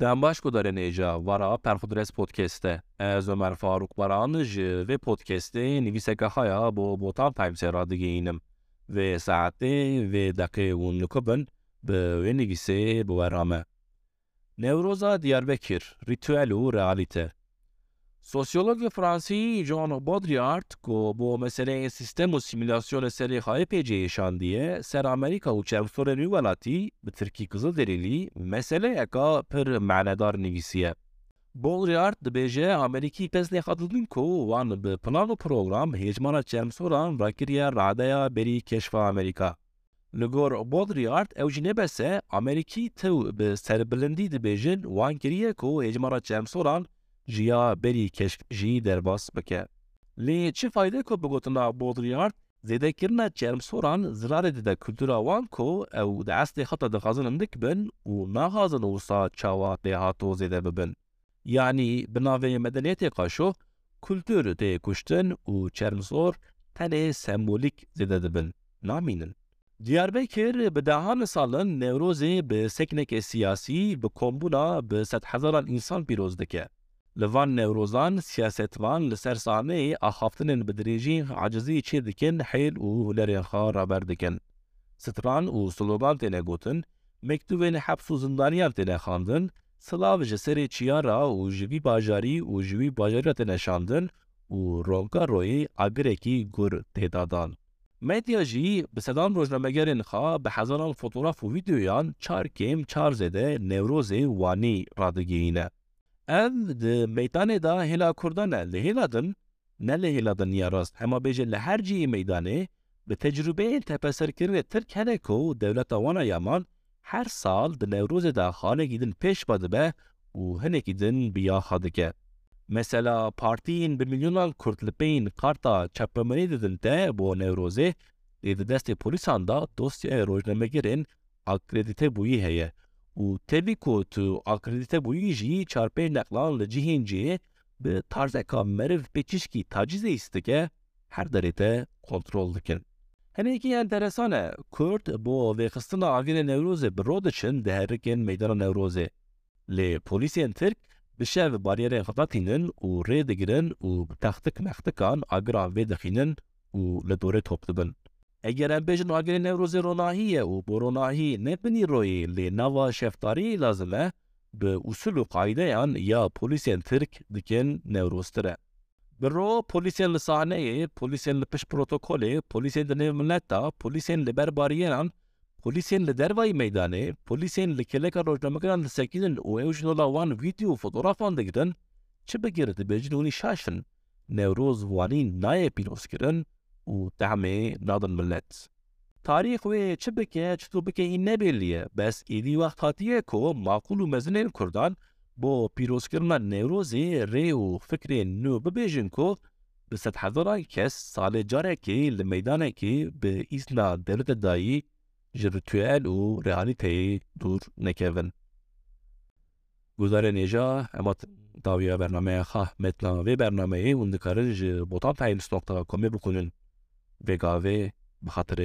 Den baş gudarên êja wara Perxudres Podcast'te. Ez Ömer Faruk Baran ji vê podcastê nivîseke haya bo Botan Timesê radigihînim vê saetê vê deqê hûn nikubin bi wê nivîsê biwerame. Newroza Diyarbekir, ritüel Sosyolog Fransî Jean Baudrillard ku bo meseleyên sistem û simülasyonê serê xwe pêcê îşandiye ser Amerîka û çemsorên wî welatî bi Tirkî Qizilderîlî meseleyeka pir manedar nivîsiye. Baudrillard dibêje Amerîkî kes nêxwatin ku wan bi plan û program hêjmana çemsoran rakiriye radeya berî keşfa Amerîka. Li gor Baudrillard ew jî nebese Amerîkî tew bi serbilindî dibêjin wan kiriye ku hêjmana çemsoran jiya berî keşk jî derbas bike. Lê çi fayde ku bi gotina Baudrillard zêdekirina çermsoran zirarê dide kultura wan ku ew di estê xeta dixwazin dik bin û naxwazin wisa çawa dêhato zêde bibin. Yanî bi navê medeniyetê qaşo, kultur tê kuştin û çermsor tenê sembolîk zêde dibin, namînin. Diyarbekir bi dehan salin Newrozê bi seknekê siyasî bi kombûna bi sed hezaran însan pîroz. Li van newrozan siyasetvan li ser sahneyê axaftinên bi dirêjî acizî çê dikin hêl û hunerên xwe raber dikin. Stran û slogan têne gotin, mektûbên heps û zindaniyan têne xandin, silav ji serê çiyara û ji vî bajarî û ji wî bajariya têne şandin û ronka royê agirekî gur têdadan. Medya jî bi sedan rojnamegerên xwe bi hezaran fotoğraf û vîdeoyan çar kêm Ev di meydanê da hêla Kurdan e li ne li hêla din ya rast hema bêje li her cihê meydanê bi tecrübeyên tepeserkirinê Tirk hene ku dewleta wana Yaman her sal di Newrozê de xanekî din pêş badibe û hinekî din biyaxa dike. Mesela partiyên bi milyonan Kurd li karta çepemenê didin te bo Newrozê lê di destê polîsan da dosyaya akredite bûyî heye ku tu akredite bûyî jî çarpêj neqlan li cihên cihê bi tarzeka meriv pêçîşkî tacîzê îstike her derê te kontrol dikin. Hinekî enteresan e Kurd bo vêxistina avînê Newrozê bi ro diçin di herikên meydana Newrozê. Lê polîsên Tirk bi şev baryerên xwe datînin û rê digirin û bi textik mextikan agiran vê dixînin û li dorê top dibin. Eger em bêjin agirê Newrozê ronahî ye û bo ronahî nebinî royê lê nava şefdariyê lazim e, bi usul ya polîsên Tirk dikin Newroztir e. Bi ro polîsên li sahneyê, polîsên li pişt protokolê, polîsên di nêv milleta, polîsên li ber bariyêran, polîsên li dervayî meydanê, polîsên li keleka rojnamegeran disekînin û ew ji nola wan vîdeo û fotoğrafan digirin, çi bigir dibêjin hûnî şaşin. Newroz wanî pîrozkirin وتعمي ناضن ملت تاریخ و چه بکه؟ چطور بکه؟ این نبیلیه. بس ایدی وقت هاتیه که معقول و مزنین کردان با پیروز کردن نیروزی ری و فکر نو ببیجن که به ست هزاران کس سال جاره که لمیدانه که به ایسنا دولت دایی جرتویل و رئالیته دور نکوین. گزار نیجا اما داویه برنامه خواه متلا و برنامه اون دکارن بوتان تایلس نقطه کمی بکنن به قهوه به خاطر